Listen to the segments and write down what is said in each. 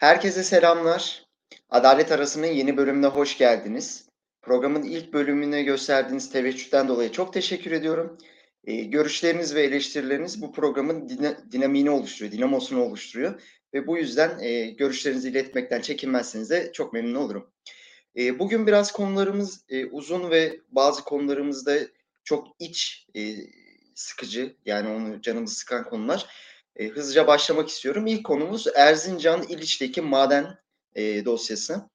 Herkese selamlar. Adalet Arası'nın yeni bölümüne hoş geldiniz. Programın ilk bölümüne gösterdiğiniz teveccühten dolayı çok teşekkür ediyorum. Ee, görüşleriniz ve eleştirileriniz bu programın dina- dinamiğini oluşturuyor, dinamosunu oluşturuyor. Ve bu yüzden e, görüşlerinizi iletmekten çekinmezseniz de çok memnun olurum. E, bugün biraz konularımız e, uzun ve bazı konularımızda çok iç e, sıkıcı, yani onu canımızı sıkan konular. E, hızlıca başlamak istiyorum. İlk konumuz Erzincan İliç'teki maden e, dosyası.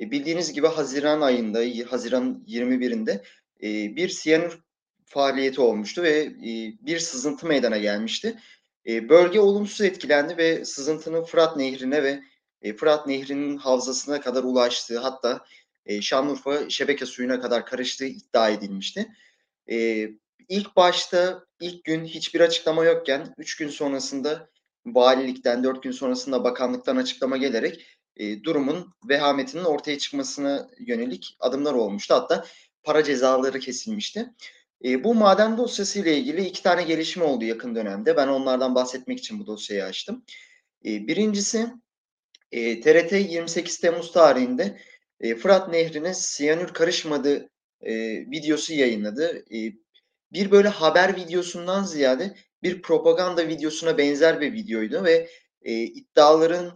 E, bildiğiniz gibi Haziran ayında, Haziran 21'inde e, bir siyanür faaliyeti olmuştu ve e, bir sızıntı meydana gelmişti. E, bölge olumsuz etkilendi ve sızıntının Fırat Nehri'ne ve e, Fırat Nehri'nin havzasına kadar ulaştığı hatta e, Şanlıurfa şebeke suyuna kadar karıştığı iddia edilmişti. E, ilk başta ilk gün hiçbir açıklama yokken 3 gün sonrasında valilikten 4 gün sonrasında bakanlıktan açıklama gelerek e, durumun vehametinin ortaya çıkmasına yönelik adımlar olmuştu. Hatta para cezaları kesilmişti. E, bu maden dosyası ile ilgili iki tane gelişme oldu yakın dönemde. Ben onlardan bahsetmek için bu dosyayı açtım. E, birincisi e, TRT 28 Temmuz tarihinde e, Fırat Nehri'ne siyanür karışmadı e, videosu yayınladı. E, bir böyle haber videosundan ziyade bir propaganda videosuna benzer bir videoydu ve e, iddiaların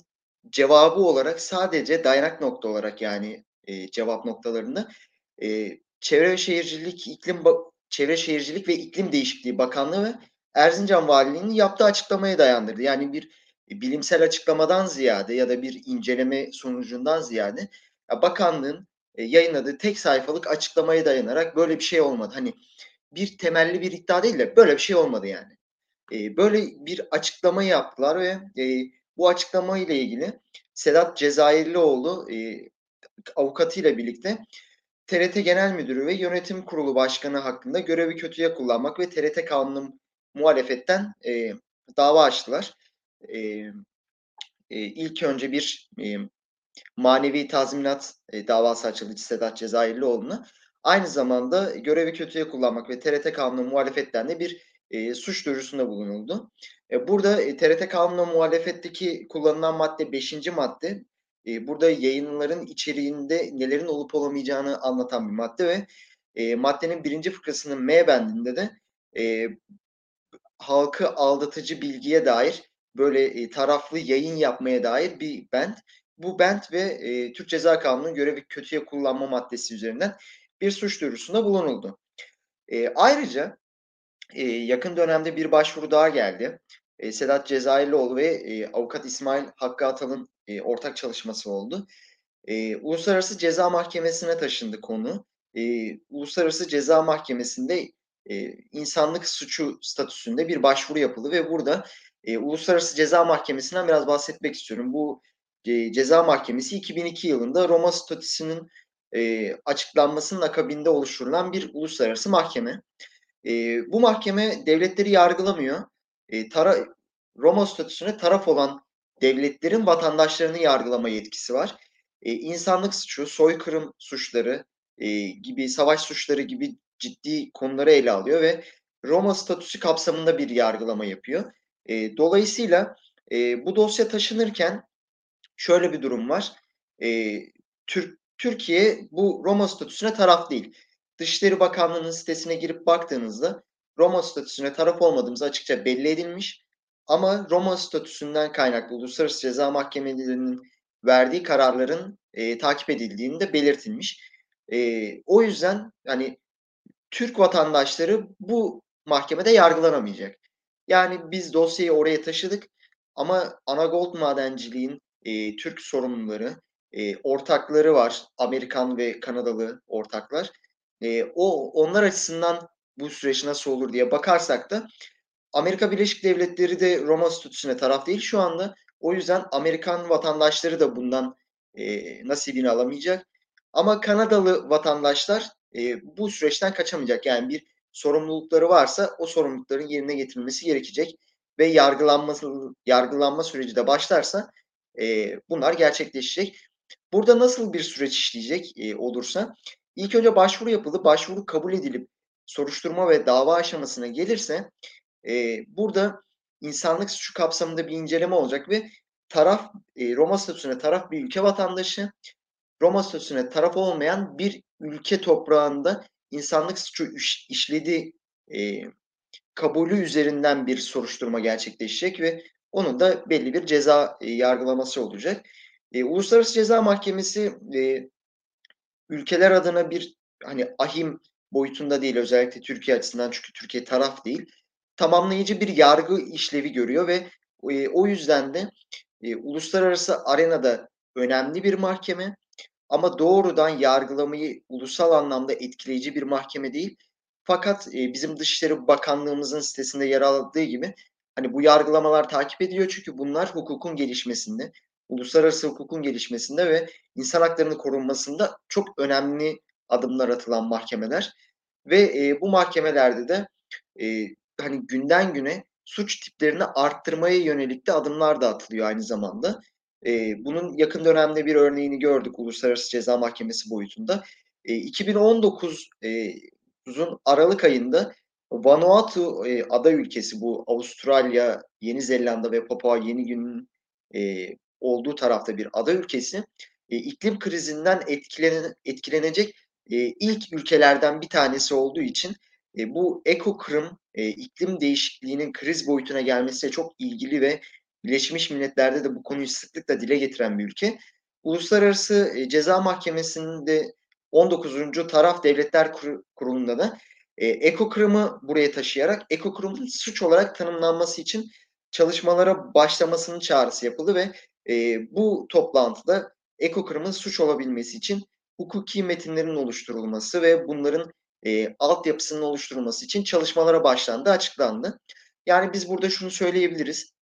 cevabı olarak sadece dayanak nokta olarak yani e, cevap noktalarında e, Çevre ve Şehircilik iklim Çevre Şehircilik ve İklim Değişikliği Bakanlığı ve Erzincan Valiliği'nin yaptığı açıklamaya dayandırdı. Yani bir bilimsel açıklamadan ziyade ya da bir inceleme sonucundan ziyade ya bakanlığın e, yayınladığı tek sayfalık açıklamaya dayanarak böyle bir şey olmadı. Hani bir temelli bir iddia değil de böyle bir şey olmadı yani. E, böyle bir açıklama yaptılar ve e, bu açıklama ile ilgili Sedat Cezayirlioğlu e, avukatıyla birlikte TRT Genel Müdürü ve Yönetim Kurulu Başkanı hakkında görevi kötüye kullanmak ve TRT kanunu muhalefetten e, dava açtılar. E, e, ilk önce bir e, manevi tazminat e, davası açıldı Sedat Cezayirlioğlu'na. Aynı zamanda görevi kötüye kullanmak ve TRT kanunu muhalefetten de bir e, suç duyurusunda bulunuldu. E, burada e, TRT kanunu muhalefetteki kullanılan madde 5. madde e, burada yayınların içeriğinde nelerin olup olamayacağını anlatan bir madde ve e, maddenin birinci fıkrasının M bendinde de e, halkı aldatıcı bilgiye dair böyle e, taraflı yayın yapmaya dair bir bent. Bu bent ve e, Türk Ceza Kanunu'nun görevi kötüye kullanma maddesi üzerinden bir suç duyurusunda bulunuldu. E, ayrıca e, yakın dönemde bir başvuru daha geldi. E, Sedat Cezayirlioğlu ve e, avukat İsmail Hakkı Atal'ın e, ortak çalışması oldu. E, Uluslararası Ceza Mahkemesi'ne taşındı konu. E, Uluslararası Ceza Mahkemesi'nde e, insanlık suçu statüsünde bir başvuru yapıldı ve burada e, Uluslararası Ceza Mahkemesi'nden biraz bahsetmek istiyorum. Bu e, Ceza Mahkemesi 2002 yılında Roma statüsünün e, açıklanmasının akabinde oluşturulan bir uluslararası mahkeme. E, bu mahkeme devletleri yargılamıyor. E, tara Roma statüsüne taraf olan devletlerin vatandaşlarını yargılama yetkisi var. E, insanlık suçu, soykırım suçları e, gibi, savaş suçları gibi ciddi konuları ele alıyor ve Roma statüsü kapsamında bir yargılama yapıyor. E, dolayısıyla e, bu dosya taşınırken şöyle bir durum var. E, Türk Türkiye bu Roma statüsüne taraf değil. Dışişleri Bakanlığı'nın sitesine girip baktığınızda Roma statüsüne taraf olmadığımız açıkça belli edilmiş. Ama Roma statüsünden kaynaklı Uluslararası Ceza Mahkemelerinin verdiği kararların e, takip edildiğini de belirtilmiş. E, o yüzden hani Türk vatandaşları bu mahkemede yargılanamayacak. Yani biz dosyayı oraya taşıdık ama Anagold madenciliğin e, Türk sorumluları, e, ortakları var. Amerikan ve Kanadalı ortaklar. E, o onlar açısından bu süreç nasıl olur diye bakarsak da Amerika Birleşik Devletleri de Roma statüsüne taraf değil şu anda. O yüzden Amerikan vatandaşları da bundan e, nasibini alamayacak. Ama Kanadalı vatandaşlar e, bu süreçten kaçamayacak. Yani bir sorumlulukları varsa o sorumlulukların yerine getirilmesi gerekecek ve yargılanması yargılanma süreci de başlarsa e, bunlar gerçekleşecek. Burada nasıl bir süreç işleyecek e, olursa ilk önce başvuru yapılıp başvuru kabul edilip soruşturma ve dava aşamasına gelirse e, burada insanlık suçu kapsamında bir inceleme olacak ve taraf e, Roma statüsüne taraf bir ülke vatandaşı, Roma statüsüne taraf olmayan bir ülke toprağında insanlık suçu iş, işledi e, kabulü üzerinden bir soruşturma gerçekleşecek ve onun da belli bir ceza e, yargılaması olacak. E, Uluslararası Ceza Mahkemesi e, ülkeler adına bir hani ahim boyutunda değil özellikle Türkiye açısından çünkü Türkiye taraf değil tamamlayıcı bir yargı işlevi görüyor ve e, o yüzden de e, uluslararası arenada önemli bir mahkeme ama doğrudan yargılamayı ulusal anlamda etkileyici bir mahkeme değil. Fakat e, bizim Dışişleri Bakanlığımızın sitesinde yer aldığı gibi hani bu yargılamalar takip ediliyor çünkü bunlar hukukun gelişmesinde, uluslararası hukukun gelişmesinde ve insan haklarının korunmasında çok önemli adımlar atılan mahkemeler ve e, bu mahkemelerde de e, hani günden güne suç tiplerini arttırmaya yönelik de adımlar da atılıyor aynı zamanda. E, bunun yakın dönemde bir örneğini gördük Uluslararası Ceza Mahkemesi boyutunda. E, 2019'un e, Aralık ayında Vanuatu e, ada ülkesi bu Avustralya, Yeni Zelanda ve Papua Yeni Gün'ün e, olduğu tarafta bir ada ülkesi e, iklim krizinden etkilene, etkilenecek e, ilk ülkelerden bir tanesi olduğu için e, bu ekokırım e, iklim değişikliğinin kriz boyutuna gelmesiyle çok ilgili ve Birleşmiş Milletler'de de bu konuyu sıklıkla dile getiren bir ülke. Uluslararası e, Ceza Mahkemesi'nde 19. Taraf Devletler Kurulu'nda da e, ekokırımı buraya taşıyarak ekokırımın suç olarak tanımlanması için çalışmalara başlamasının çağrısı yapıldı ve e, bu toplantıda ekokırımın suç olabilmesi için hukuki metinlerin oluşturulması ve bunların e, altyapısının oluşturulması için çalışmalara başlandı, açıklandı. Yani biz burada şunu söyleyebiliriz.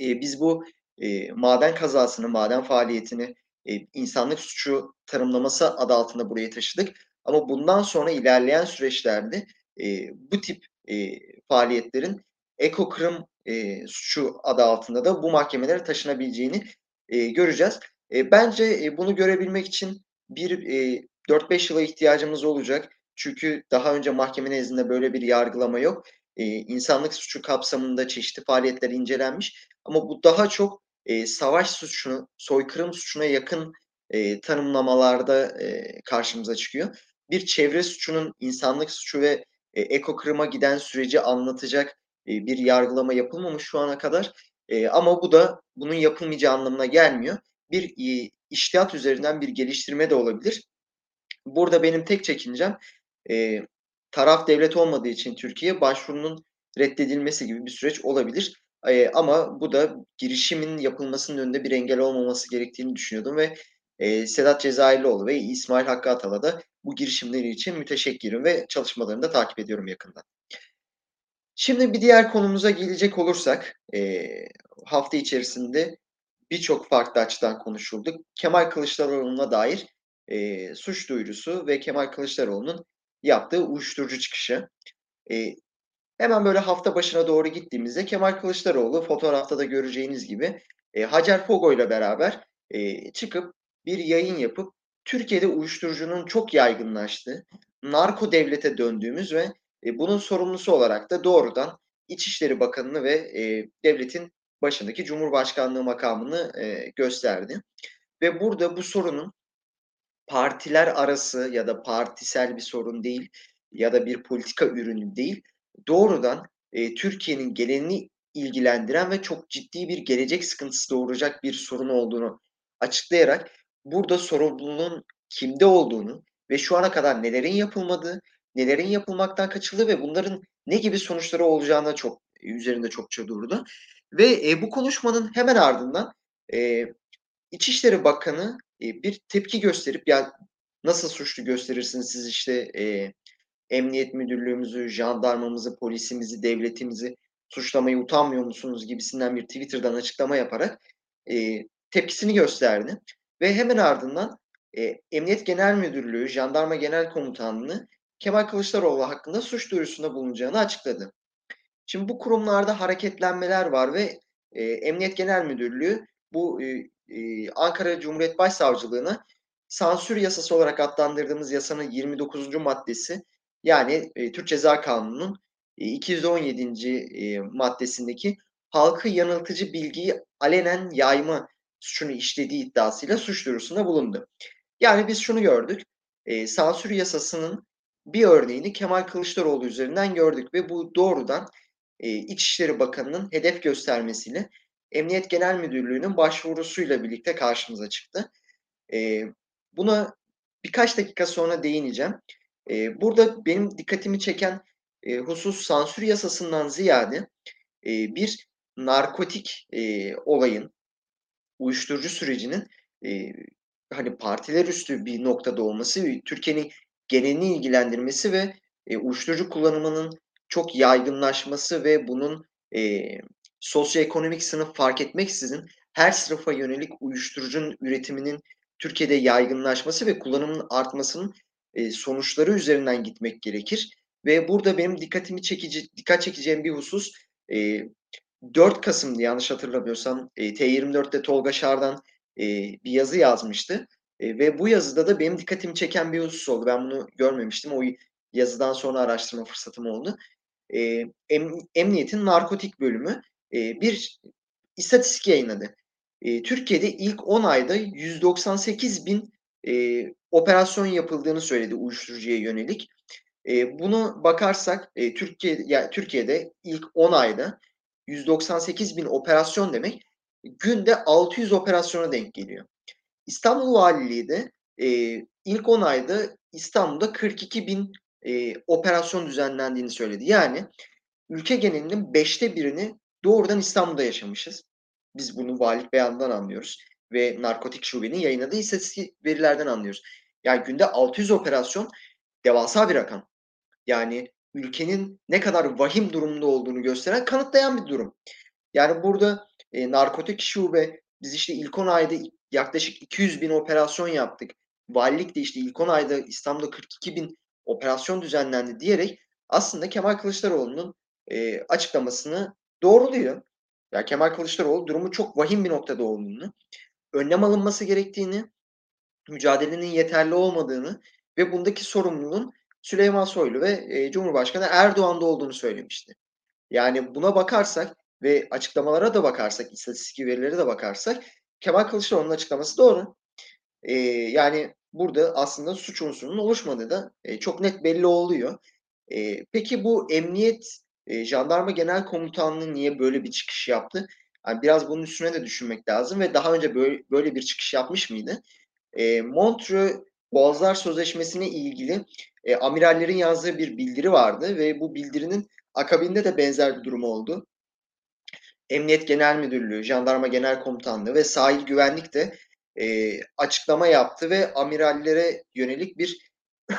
E, biz bu e, maden kazasını, maden faaliyetini e, insanlık suçu tanımlaması adı altında buraya taşıdık. Ama bundan sonra ilerleyen süreçlerde e, bu tip e, faaliyetlerin ekokırım e, suçu adı altında da bu mahkemelere taşınabileceğini e, göreceğiz. E, bence e, bunu görebilmek için bir e, 4-5 yıla ihtiyacımız olacak. Çünkü daha önce mahkeme nezdinde böyle bir yargılama yok. E, insanlık suçu kapsamında çeşitli faaliyetler incelenmiş. Ama bu daha çok e, savaş suçunu, soykırım suçuna yakın e, tanımlamalarda e, karşımıza çıkıyor. Bir çevre suçunun insanlık suçu ve e, ekokırıma giden süreci anlatacak e, bir yargılama yapılmamış şu ana kadar. E, ama bu da bunun yapılmayacağı anlamına gelmiyor. Bir e, iştihat üzerinden bir geliştirme de olabilir. Burada benim tek çekincem e, taraf devlet olmadığı için Türkiye başvurunun reddedilmesi gibi bir süreç olabilir. Ama bu da girişimin yapılmasının önünde bir engel olmaması gerektiğini düşünüyordum ve Sedat Cezayirlioğlu ve İsmail Hakkı Atal'a da bu girişimleri için müteşekkirim ve çalışmalarını da takip ediyorum yakından. Şimdi bir diğer konumuza gelecek olursak e, hafta içerisinde birçok farklı açıdan konuşulduk. Kemal Kılıçdaroğlu'na dair e, suç duyurusu ve Kemal Kılıçdaroğlu'nun yaptığı uyuşturucu çıkışı. E, hemen böyle hafta başına doğru gittiğimizde Kemal Kılıçdaroğlu fotoğrafta da göreceğiniz gibi e, Hacer Fogo ile beraber e, çıkıp bir yayın yapıp Türkiye'de uyuşturucunun çok yaygınlaştığı, narko devlete döndüğümüz ve e, bunun sorumlusu olarak da doğrudan İçişleri Bakanı'nı ve e, devletin başındaki Cumhurbaşkanlığı makamını e, gösterdi. Ve burada bu sorunun partiler arası ya da partisel bir sorun değil ya da bir politika ürünü değil. Doğrudan e, Türkiye'nin gelenini ilgilendiren ve çok ciddi bir gelecek sıkıntısı doğuracak bir sorun olduğunu açıklayarak burada sorumluluğun kimde olduğunu ve şu ana kadar nelerin yapılmadığı, nelerin yapılmaktan kaçıldığı ve bunların ne gibi sonuçları olacağına çok üzerinde çokça durdu. Ve e, bu konuşmanın hemen ardından e, İçişleri Bakanı e, bir tepki gösterip ya nasıl suçlu gösterirsiniz siz işte e, emniyet müdürlüğümüzü, jandarmamızı, polisimizi, devletimizi suçlamayı utanmıyor musunuz gibisinden bir Twitter'dan açıklama yaparak e, tepkisini gösterdi. Ve hemen ardından e, Emniyet Genel Müdürlüğü, Jandarma Genel Komutanlığı Kemal Kılıçdaroğlu hakkında suç duyurusunda bulunacağını açıkladı. Şimdi bu kurumlarda hareketlenmeler var ve e, Emniyet Genel Müdürlüğü bu e, e, Ankara Cumhuriyet Başsavcılığına sansür yasası olarak adlandırdığımız yasanın 29. maddesi yani e, Türk Ceza Kanunu'nun e, 217. E, maddesindeki halkı yanıltıcı bilgiyi alenen yayma suçunu işlediği iddiasıyla suç duyurusunda bulundu. Yani biz şunu gördük. E, sansür yasasının bir örneğini Kemal Kılıçdaroğlu üzerinden gördük ve bu doğrudan e, İçişleri Bakanı'nın hedef göstermesiyle Emniyet Genel Müdürlüğü'nün başvurusuyla birlikte karşımıza çıktı. E, buna birkaç dakika sonra değineceğim. E, burada benim dikkatimi çeken e, husus sansür yasasından ziyade e, bir narkotik e, olayın, uyuşturucu sürecinin e, hani partiler üstü bir noktada olması, Türkiye'nin genelini ilgilendirmesi ve e, uyuşturucu kullanımının çok yaygınlaşması ve bunun e, sosyoekonomik sınıf fark etmeksizin her sınıfa yönelik uyuşturucunun üretiminin Türkiye'de yaygınlaşması ve kullanımın artmasının e, sonuçları üzerinden gitmek gerekir. Ve burada benim dikkatimi çekici, dikkat çekeceğim bir husus e, 4 Kasım'dı yanlış hatırlamıyorsam e, T24'te Tolga Şardan e, bir yazı yazmıştı. E, ve bu yazıda da benim dikkatimi çeken bir husus oldu. Ben bunu görmemiştim. O yazıdan sonra araştırma fırsatım oldu. E, em, Emniyetin narkotik bölümü e, bir istatistik yayınladı. E, Türkiye'de ilk 10 ayda 198 bin e, operasyon yapıldığını söyledi uyuşturucuya yönelik. E, bunu bakarsak e, Türkiye yani Türkiye'de ilk 10 ayda 198 bin operasyon demek günde 600 operasyona denk geliyor. İstanbul Valiliği de e, ilk 10 ayda İstanbul'da 42 bin e, operasyon düzenlendiğini söyledi. Yani ülke genelinin beşte birini doğrudan İstanbul'da yaşamışız. Biz bunu valilik beyanından anlıyoruz ve narkotik şubenin yayınladığı istatistik verilerden anlıyoruz. Yani günde 600 operasyon devasa bir rakam. Yani ülkenin ne kadar vahim durumda olduğunu gösteren, kanıtlayan bir durum. Yani burada e, narkotik şube biz işte ilk 10 ayda yaklaşık 200 bin operasyon yaptık. Valilik de işte ilk 10 ayda İstanbul'da 42 bin operasyon düzenlendi diyerek aslında Kemal Kılıçdaroğlu'nun e, açıklamasını doğruluyor. Ya Kemal Kılıçdaroğlu durumu çok vahim bir noktada olduğunu, önlem alınması gerektiğini, mücadelenin yeterli olmadığını ve bundaki sorumluluğun Süleyman Soylu ve e, Cumhurbaşkanı Erdoğan'da olduğunu söylemişti. Yani buna bakarsak ve açıklamalara da bakarsak, istatistik verilere de bakarsak Kemal Kılıçdaroğlu'nun açıklaması doğru. E, yani burada aslında suç unsurunun oluşmadığı da e, çok net belli oluyor. E, peki bu emniyet e, Jandarma Genel Komutanlığı niye böyle bir çıkış yaptı? Yani biraz bunun üstüne de düşünmek lazım ve daha önce böyle, böyle bir çıkış yapmış mıydı? E, Montreux Boğazlar Sözleşmesi'ne ilgili e, amirallerin yazdığı bir bildiri vardı ve bu bildirinin akabinde de benzer bir durum oldu. Emniyet Genel Müdürlüğü, Jandarma Genel Komutanlığı ve Sahil Güvenlik de e, açıklama yaptı ve amirallere yönelik bir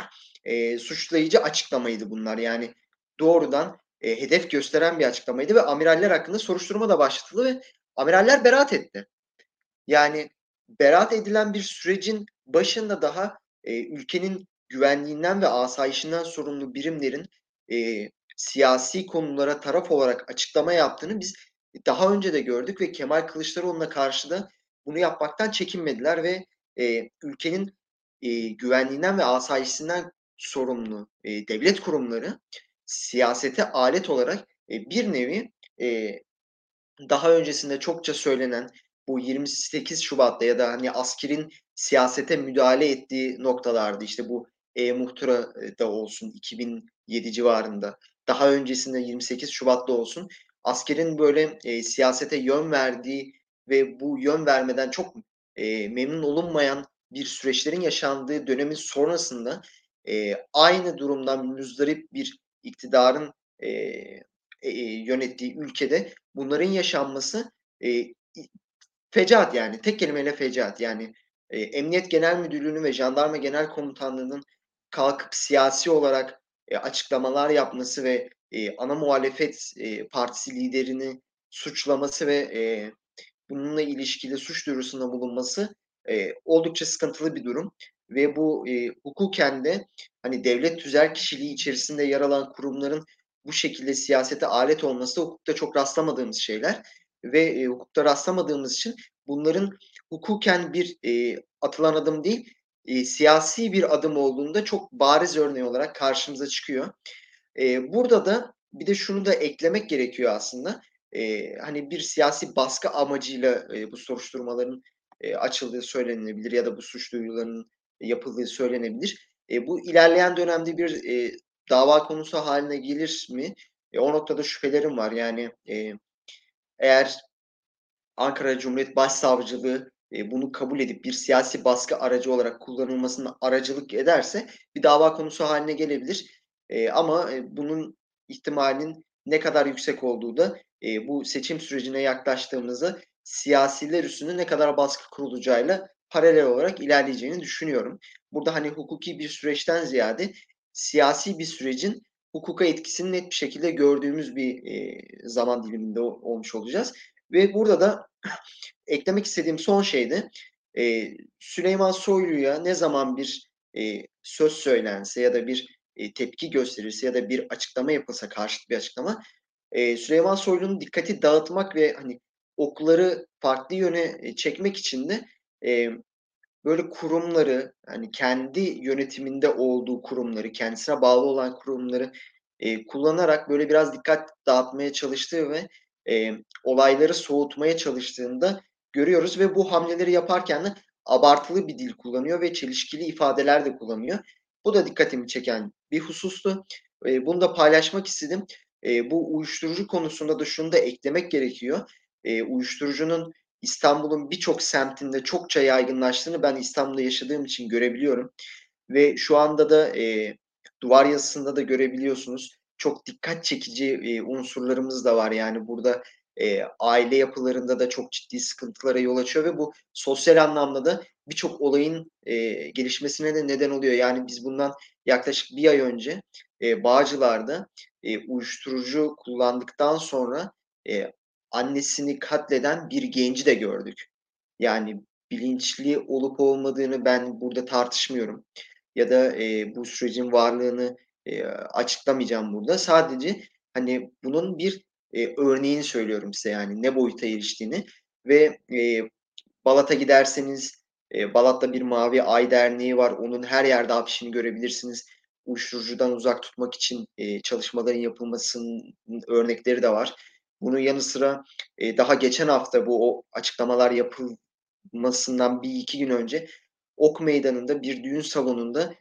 e, suçlayıcı açıklamaydı bunlar. Yani doğrudan e, hedef gösteren bir açıklamaydı ve amiraller hakkında soruşturma da başlatıldı ve amiraller beraat etti. Yani beraat edilen bir sürecin başında daha e, ülkenin güvenliğinden ve asayişinden sorumlu birimlerin e, siyasi konulara taraf olarak açıklama yaptığını biz daha önce de gördük ve Kemal Kılıçdaroğlu'na karşı da bunu yapmaktan çekinmediler ve e, ülkenin e, güvenliğinden ve asayişinden sorumlu e, devlet kurumları siyasete alet olarak e, bir nevi e, daha öncesinde çokça söylenen bu 28 Şubat'ta ya da hani askerin siyasete müdahale ettiği noktalardı. İşte bu e, muhtıra da olsun 2007 civarında. Daha öncesinde 28 Şubat'ta olsun askerin böyle e, siyasete yön verdiği ve bu yön vermeden çok e, memnun olunmayan bir süreçlerin yaşandığı dönemin sonrasında e, aynı durumdan müzdarip bir iktidarın e, e, yönettiği ülkede bunların yaşanması e, fecaat yani tek kelimeyle fecaat yani e, Emniyet Genel Müdürlüğü'nün ve Jandarma Genel Komutanlığı'nın kalkıp siyasi olarak e, açıklamalar yapması ve e, ana muhalefet e, partisi liderini suçlaması ve e, bununla ilişkili suç duyurusunda bulunması e, oldukça sıkıntılı bir durum ve bu e, hukuken de hani devlet tüzel kişiliği içerisinde yer alan kurumların bu şekilde siyasete alet olması da hukukta çok rastlamadığımız şeyler ve e, hukukta rastlamadığımız için bunların hukuken bir e, atılan adım değil e, siyasi bir adım olduğunda çok bariz örneği olarak karşımıza çıkıyor. E, burada da bir de şunu da eklemek gerekiyor aslında. eee, hani, bir siyasi baskı amacıyla, eee, bu soruşturmaların, eee, açıldığı söylenebilir ya da bu suç duyurularının yapıldığı söylenebilir. Eee, bu ilerleyen dönemde bir, eee, dava konusu hâline gelir mi? Eee, o noktada şüphelerim var. Yani, eee, eğer Ankara Cumhuriyet Başsavcılığı, eee, bunu kabul edip bir siyasi baskı aracı olarak kullanılmasına aracılık ederse bir dava konusu hâline gelebilir. Eee, ama, bunun ihtimalinin ne kadar yüksek olduğu da, eee, bu seçim sürecine yaklaştığımızda siyasiler üstünde ne kadar baskı kurulacağıyla paralel olarak ilerleyeceğini düşünüyorum. Burada, hani, hukuki bir süreçten ziyade siyasi bir sürecin hukuka etkisini net bir şekilde gördüğümüz bir, eee, zaman diliminde olmuş olacağız ve burada da eklemek istediğim son şey de, eee, Süleyman Soylu'ya ne zaman bir, eee, söz söylense ya da bir, eee, tepki gösterilse ya da bir açıklama yapılsa, karşıt bir açıklama, eee, Süleyman Soylu'nun dikkati dağıtmak ve, hani, okları farklı yöne, eee, çekmek için de, eee, böyle kurumları, hani, kendi yönetiminde olduğu kurumları, kendisine bağlı olan kurumları, eee, kullanarak böyle biraz dikkat dağıtmaya çalıştığı ve, eee, olayları soğutmaya çalıştığını da görüyoruz ve bu hamleleri yaparken de abartılı bir dil kullanıyor ve çelişkili ifadeler de kullanıyor. Bu da dikkatimi çeken bir husustu. Eee, bunu da paylaşmak istedim. Eee, bu uyuşturucu konusunda da şunu da eklemek gerekiyor. Eee, uyuşturucunun İstanbul'un birçok semtinde çokça yaygınlaştığını ben İstanbul'da yaşadığım için görebiliyorum ve şu anda da, eee, duvar yazısında da görebiliyorsunuz. Çok dikkat çekici, eee, unsurlarımız da var. Yani burada, eee, aile yapılarında da çok ciddi sıkıntılara yol açıyor ve bu sosyal anlamda da birçok olayın, eee, gelişmesine de neden oluyor. Yani biz bundan yaklaşık 1 ay önce, eee, Bağcılar'da, eee, uyuşturucu kullandıktan sonra, eee, annesini katleden bir genci de gördük. Yani bilinçli olup olmadığını ben burada tartışmıyorum ya da, eee, bu sürecin varlığını, eee, açıklamayacağım burada. Sadece, hani, bunun bir, eee, örneğini söylüyorum size, yani, ne boyuta eriştiğini ve, eee, Balat'a giderseniz, eee, Balat'ta bir Mavi Ay Derneği var. Onun her yerde afişini görebilirsiniz. Uyuşturucudan uzak tutmak için, eee, çalışmaların yapılmasının örnekleri de var. Bunun yanı sıra, eee, daha geçen hafta bu o açıklamalar yapılmasından 1-2 gün önce Ok Meydanı'nda bir düğün salonunda,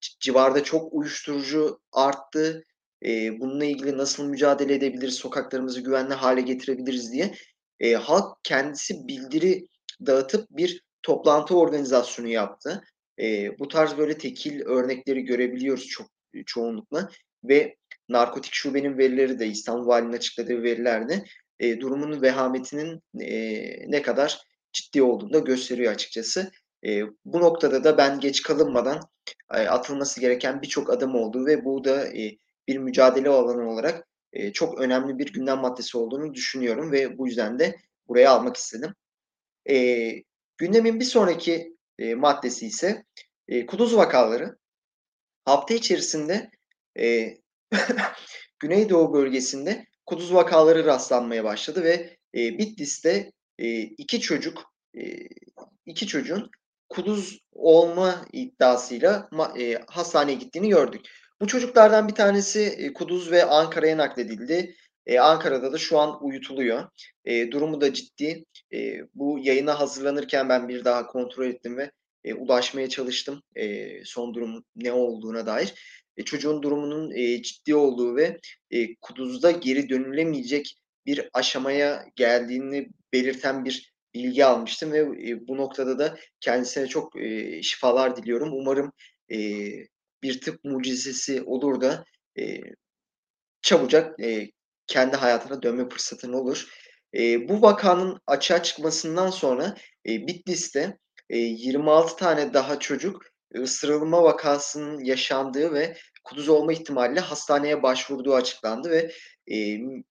ci civarda çok uyuşturucu arttı. Eee, bununla ilgili nasıl mücadele edebiliriz, sokaklarımızı güvenli hâle getirebiliriz diye, eee, halk kendisi bildiri dağıtıp bir toplantı organizasyonu yaptı. Eee, bu tarz böyle tekil örnekleri görebiliyoruz çok çoğunlukla ve Narkotik Şube'nin verileri de İstanbul Valiliğinin açıkladığı veriler de, eee, durumun vehametinin, eee, ne kadar ciddi olduğunu da gösteriyor açıkçası. Eee, bu noktada da ben geç kalınmadan, eee, atılması gereken birçok adım olduğu ve bu da, eee, bir mücadele alanı olarak, eee, çok önemli bir gündem maddesi olduğunu düşünüyorum ve bu yüzden de buraya almak istedim. Eee, gündemin bir sonraki, eee, maddesi ise, eee, kuduz vakaları. Hafta içerisinde, eee, Güneydoğu bölgesinde kuduz vakaları rastlanmaya başladı ve, eee, Bitlis'te, eee, 2 çocuk, eee, 2 çocuğun kuduz olma iddiasıyla eee, hastaneye gittiğini gördük. Bu çocuklardan bir tanesi, eee, kuduz ve Ankara'ya nakledildi. Eee, Ankara'da da şu an uyutuluyor. Eee, durumu da ciddi. Eee, bu yayına hazırlanırken ben bir daha kontrol ettim ve, eee, ulaşmaya çalıştım, eee, son durumun ne olduğuna dair. Eee, çocuğun durumunun, eee, ciddi olduğu ve, eee, kuduzda geri dönülemeyecek bir aşamaya geldiğini belirten bir bilgi almıştım ve, eee, bu noktada da kendisine çok, eee, şifalar diliyorum. Umarım, eee, bir tıp mucizesi olur da, eee, çabucak, eee, kendi hayatına dönme fırsatın olur. Eee, bu vakanın açığa çıkmasından sonra, eee, Bitlis'te, eee, 26 tane daha çocuk ısırılma vakasının yaşandığı ve kuduz olma ihtimaliyle hastaneye başvurduğu açıklandı ve, emm,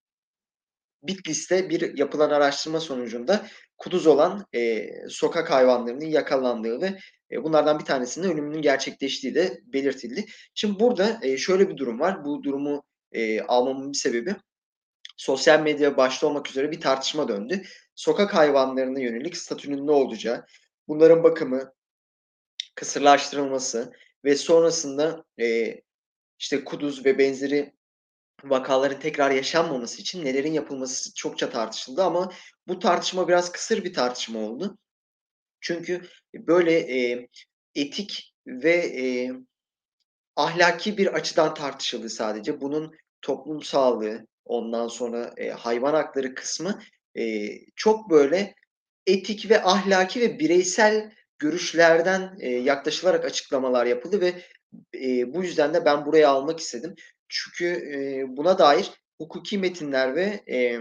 Bitlis'te bir yapılan araştırma sonucunda kuduz olan, eee, sokak hayvanlarının yakalandığı ve, eee, bunlardan bir tanesinin ölümünün gerçekleştiği de belirtildi. Şimdi burada, eee, şöyle bir durum var. Bu durumu, eee, almamın bir sebebi sosyal medya başta olmak üzere bir tartışma döndü. Sokak hayvanlarına yönelik statünün ne olacağı, bunların bakımı, kısırlaştırılması ve sonrasında, eee, işte, kuduz ve benzeri vakaların tekrar yaşanmaması için nelerin yapılması çokça tartışıldı ama bu tartışma biraz kısır bir tartışma oldu. Çünkü böyle, eee, etik ve, eee, ahlaki bir açıdan tartışıldı sadece. Bunun toplum sağlığı, ondan sonra, eee, hayvan hakları kısmı, eee, çok böyle etik ve ahlaki ve bireysel görüşlerden, eee, yaklaşılarak açıklamalar yapıldı ve, eee, bu yüzden de ben buraya almak istedim. Çünkü, eee, buna dair hukuki metinler ve, eee,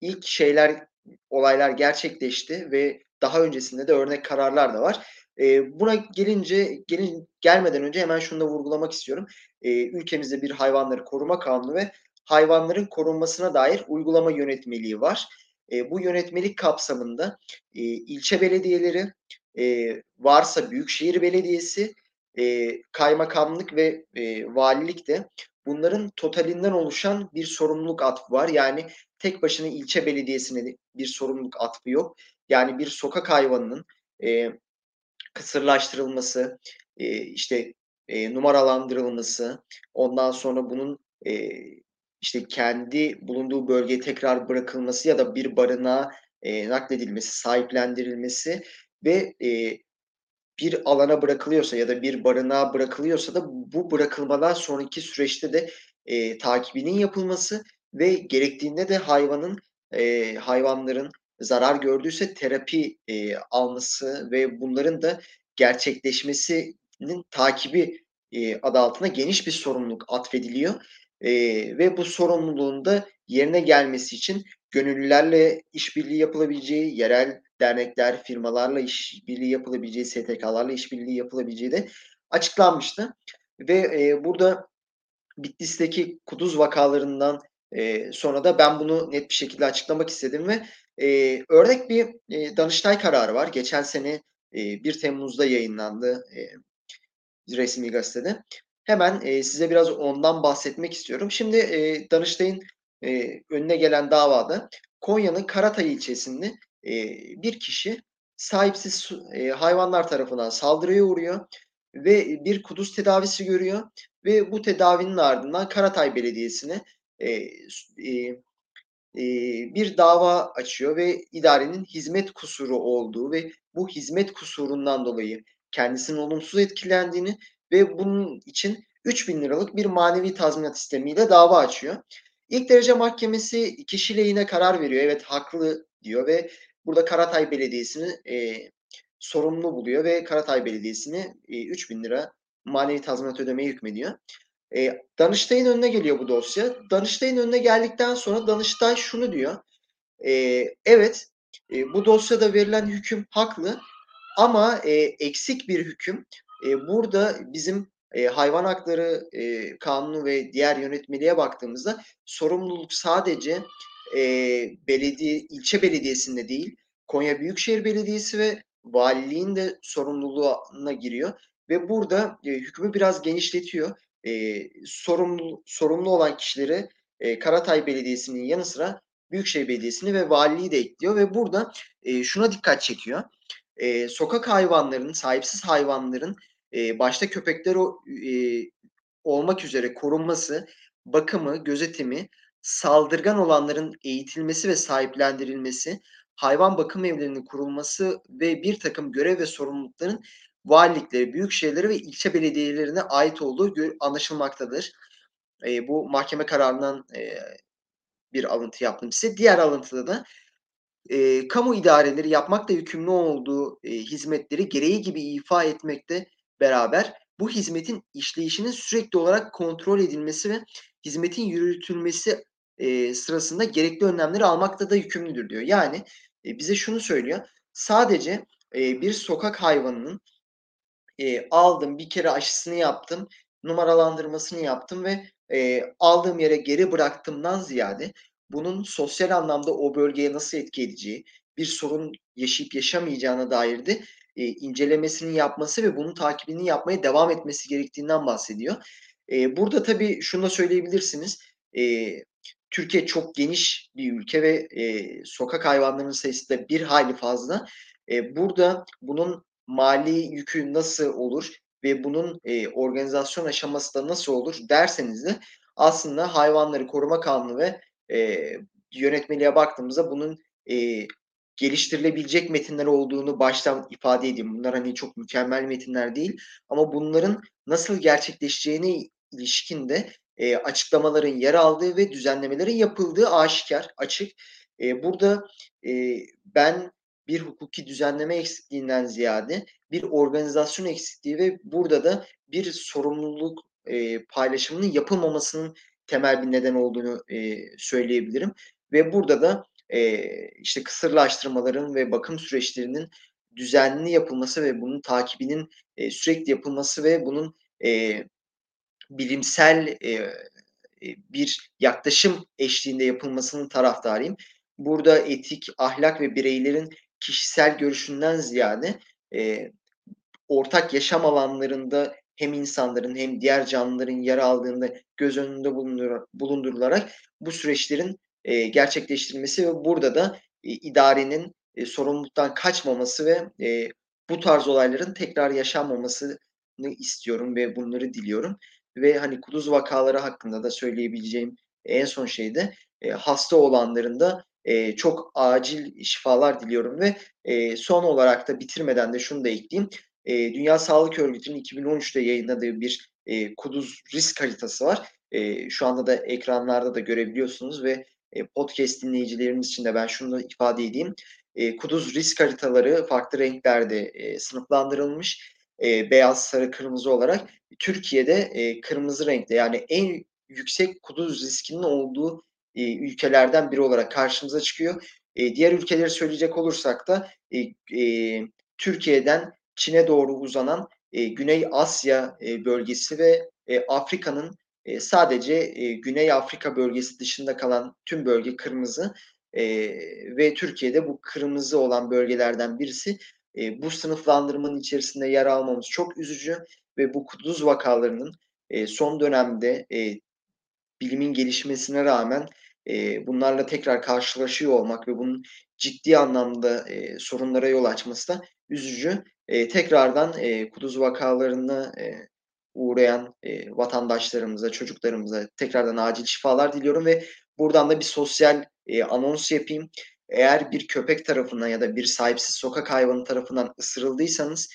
ilk şeyler, olaylar gerçekleşti ve daha öncesinde de örnek kararlar da var. Eee, buna gelince gelin gelmeden önce hemen şunu da vurgulamak istiyorum. Eee, ülkemizde bir hayvanları koruma kanunu ve hayvanların korunmasına dair uygulama yönetmeliği var. Eee, bu yönetmelik kapsamında, eee, ilçe belediyeleri, eee, varsa büyükşehir belediyesi, eee, kaymakamlık ve, eee, valilik de bunların totalinden oluşan bir sorumluluk atfı var. Yani tek başına ilçe belediyesine bir sorumluluk atfı yok. Yani bir sokak hayvanının, eee, kısırlaştırılması, eee, işte, eee, numaralandırılması, ondan sonra bunun, eee, işte, kendi bulunduğu bölgeye tekrar bırakılması ya da bir barınağa, eee, nakledilmesi, sahiplendirilmesi ve, eee, bir alana bırakılıyorsa ya da bir barınağa bırakılıyorsa da bu bırakılmadan sonraki süreçte de, eee, takibinin yapılması ve gerektiğinde de hayvanın, eee, hayvanların zarar gördüyse terapi, eee, alması ve bunların da gerçekleşmesinin takibi, eee, adı altında geniş bir sorumluluk atfediliyor. Eee, ve bu sorumluluğun da yerine gelmesi için gönüllülerle işbirliği yapılabileceği, yerel dernekler, firmalarla işbirliği yapılabileceği, STK'larla işbirliği yapılabileceği de açıklanmıştı. Ve, eee, burada Bitlis'teki kuduz vakalarından, eee, sonra da ben bunu net bir şekilde açıklamak istedim ve, eee, örnek bir, eee, Danıştay kararı var. Geçen sene, eee, 1 Temmuz'da yayınlandı, eee, resmi gazetede. Hemen, eee, size biraz ondan bahsetmek istiyorum. Şimdi, eee, Danıştay'ın, eee, önüne gelen davada Konya'nın Karatay ilçesinde, eee, bir kişi sahipsiz eee, hayvanlar tarafından saldırıya uğruyor ve bir kuduz tedavisi görüyor ve bu tedavinin ardından Karatay Belediyesi'ne, s eee, eee, bir dava açıyor ve idarenin hizmet kusuru olduğu ve bu hizmet kusurundan dolayı kendisinin olumsuz etkilendiğini ve bunun için ₺3000'lık bir manevi tazminat istemiyle dava açıyor. İlk derece mahkemesi kişi lehine karar veriyor. Evet, haklı diyor ve burada Karatay Belediyesi'ni, eee, sorumlu buluyor ve Karatay Belediyesi'ne, eee, ₺3000 manevi tazminat ödemeye hükmediyor. Eee, Danıştay'ın önüne geliyor bu dosya. Danıştay'ın önüne geldikten sonra Danıştay şunu diyor: Eee, evet, eee, bu dosyada verilen hüküm haklı ama, eee, eksik bir hüküm. Eee, burada bizim, eee, hayvan hakları, eee, kanunu ve diğer yönetmeliğe baktığımızda sorumluluk sadece, eee, belediye ilçe belediyesinde değil, Konya Büyükşehir Belediyesi ve valiliğin de sorumluluğuna giriyor ve burada, eee, hükmü biraz genişletiyor. Eee, sorumlu sorumlu olan kişileri, eee, Karatay Belediyesi'nin yanı sıra Büyükşehir Belediyesi'ni ve valiliği de ekliyor ve burada, eee, şuna dikkat çekiyor. Eee, sokak hayvanlarının, sahipsiz hayvanların, eee, başta köpekler o eee, olmak üzere korunması, bakımı, gözetimi, saldırgan olanların eğitilmesi ve sahiplendirilmesi, hayvan bakım evlerinin kurulması ve birtakım görev ve sorumlulukların valiliklere, büyükşehirlere ve ilçe belediyelerine ait olduğu anlaşılmaktadır. Eee, bu mahkeme kararından, eee, bir alıntı yaptım size. Diğer alıntıda da, eee, kamu idareleri yapmakla yükümlü olduğu, eee, hizmetleri gereği gibi ifa etmekle beraber bu hizmetin işleyişinin sürekli olarak kontrol edilmesi ve hizmetin yürütülmesi, eee, sırasında gerekli önlemleri almakla da yükümlüdür diyor. Yani, eee, bize şunu söylüyor, sadece, eee, bir sokak hayvanının, eee, aldım, bir kere aşısını yaptım, numaralandırmasını yaptım ve, eee, aldığım yere geri bıraktımdan ziyade bunun sosyal anlamda o bölgeye nasıl etki edeceği, bir sorun yaşayıp yaşamayacağına dair de, eee, incelemesini yapması ve bunun takibini yapmaya devam etmesi gerektiğinden bahsediyor. Eee, burada tabii şunu da söyleyebilirsiniz, eee, Türkiye çok geniş bir ülke ve, eee, sokak hayvanlarının sayısı da bir hayli fazla. Eee, burada bunun mali yükü nasıl olur? ve bunun e, organizasyon aşaması da nasıl olur derseniz de aslında hayvanları koruma kanunu ve e, yönetmeliğe baktığımızda bunun e, geliştirilebilecek metinler olduğunu baştan ifade edeyim. Bunlar hani çok mükemmel metinler değil ama bunların nasıl gerçekleşeceğine ilişkin de e, açıklamaların yer aldığı ve düzenlemelerin yapıldığı aşikar, açık. E, burada e, ben bir hukuki düzenleme eksikliğinden ziyade bir organizasyon eksikliği ve burada da bir sorumluluk e, paylaşımının yapılmamasının temel bir neden olduğunu e, söyleyebilirim. Ve burada da e, işte kısırlaştırmaların ve bakım süreçlerinin düzenli yapılması ve bunun takibinin e, sürekli yapılması ve bunun e, bilimsel e, bir yaklaşım eşliğinde yapılmasının taraftarıyım. Burada etik, ahlak ve bireylerin kişisel görüşünden ziyade e, ortak yaşam alanlarında hem insanların hem diğer canlıların yer aldığında göz önünde bulundur, bulundurularak bu süreçlerin e, gerçekleştirilmesi ve burada da e, idarenin e, sorumluluktan kaçmaması ve e, bu tarz olayların tekrar yaşanmamasını istiyorum ve bunları diliyorum. Ve hani kuduz vakaları hakkında da söyleyebileceğim en son şey de e, hasta olanların da e, çok acil şifalar diliyorum ve e, son olarak da bitirmeden de şunu da ekleyeyim. E, Dünya Sağlık Örgütü'nün 2013'te yayınladığı bir e, kuduz risk haritası var. E, şu anda da ekranlarda da görebiliyorsunuz ve e, podcast dinleyicilerimiz için de ben şunu da ifade edeyim. E, kuduz risk haritaları farklı renklerde e, sınıflandırılmış. Beyaz, sarı, kırmızı olarak. Türkiye'de e, kırmızı renkte yani en yüksek kuduz riskinin olduğu ülkelerden biri olarak karşımıza çıkıyor. Diğer ülkeleri söyleyecek olursak da Türkiye'den Çin'e doğru uzanan Güney Asya bölgesi ve Afrika'nın e, sadece e, Güney Afrika bölgesi dışında kalan tüm bölge kırmızı e, ve Türkiye'de bu kırmızı olan bölgelerden birisi. E, bu sınıflandırmanın içerisinde yer almamız çok üzücü ve bu kuduz vakalarının e, son dönemde e, bilimin gelişmesine rağmen e, bunlarla tekrar karşılaşıyor olmak ve bunun ciddi anlamda e, sorunlara yol açması da üzücü. E, tekrardan e, kuduz vakalarına e, uğrayan e, vatandaşlarımıza, çocuklarımıza tekrardan acil şifalar diliyorum ve buradan da bir sosyal e, anons yapayım. Eğer bir köpek tarafından ya da bir sahipsiz sokak hayvanı tarafından ısırıldıysanız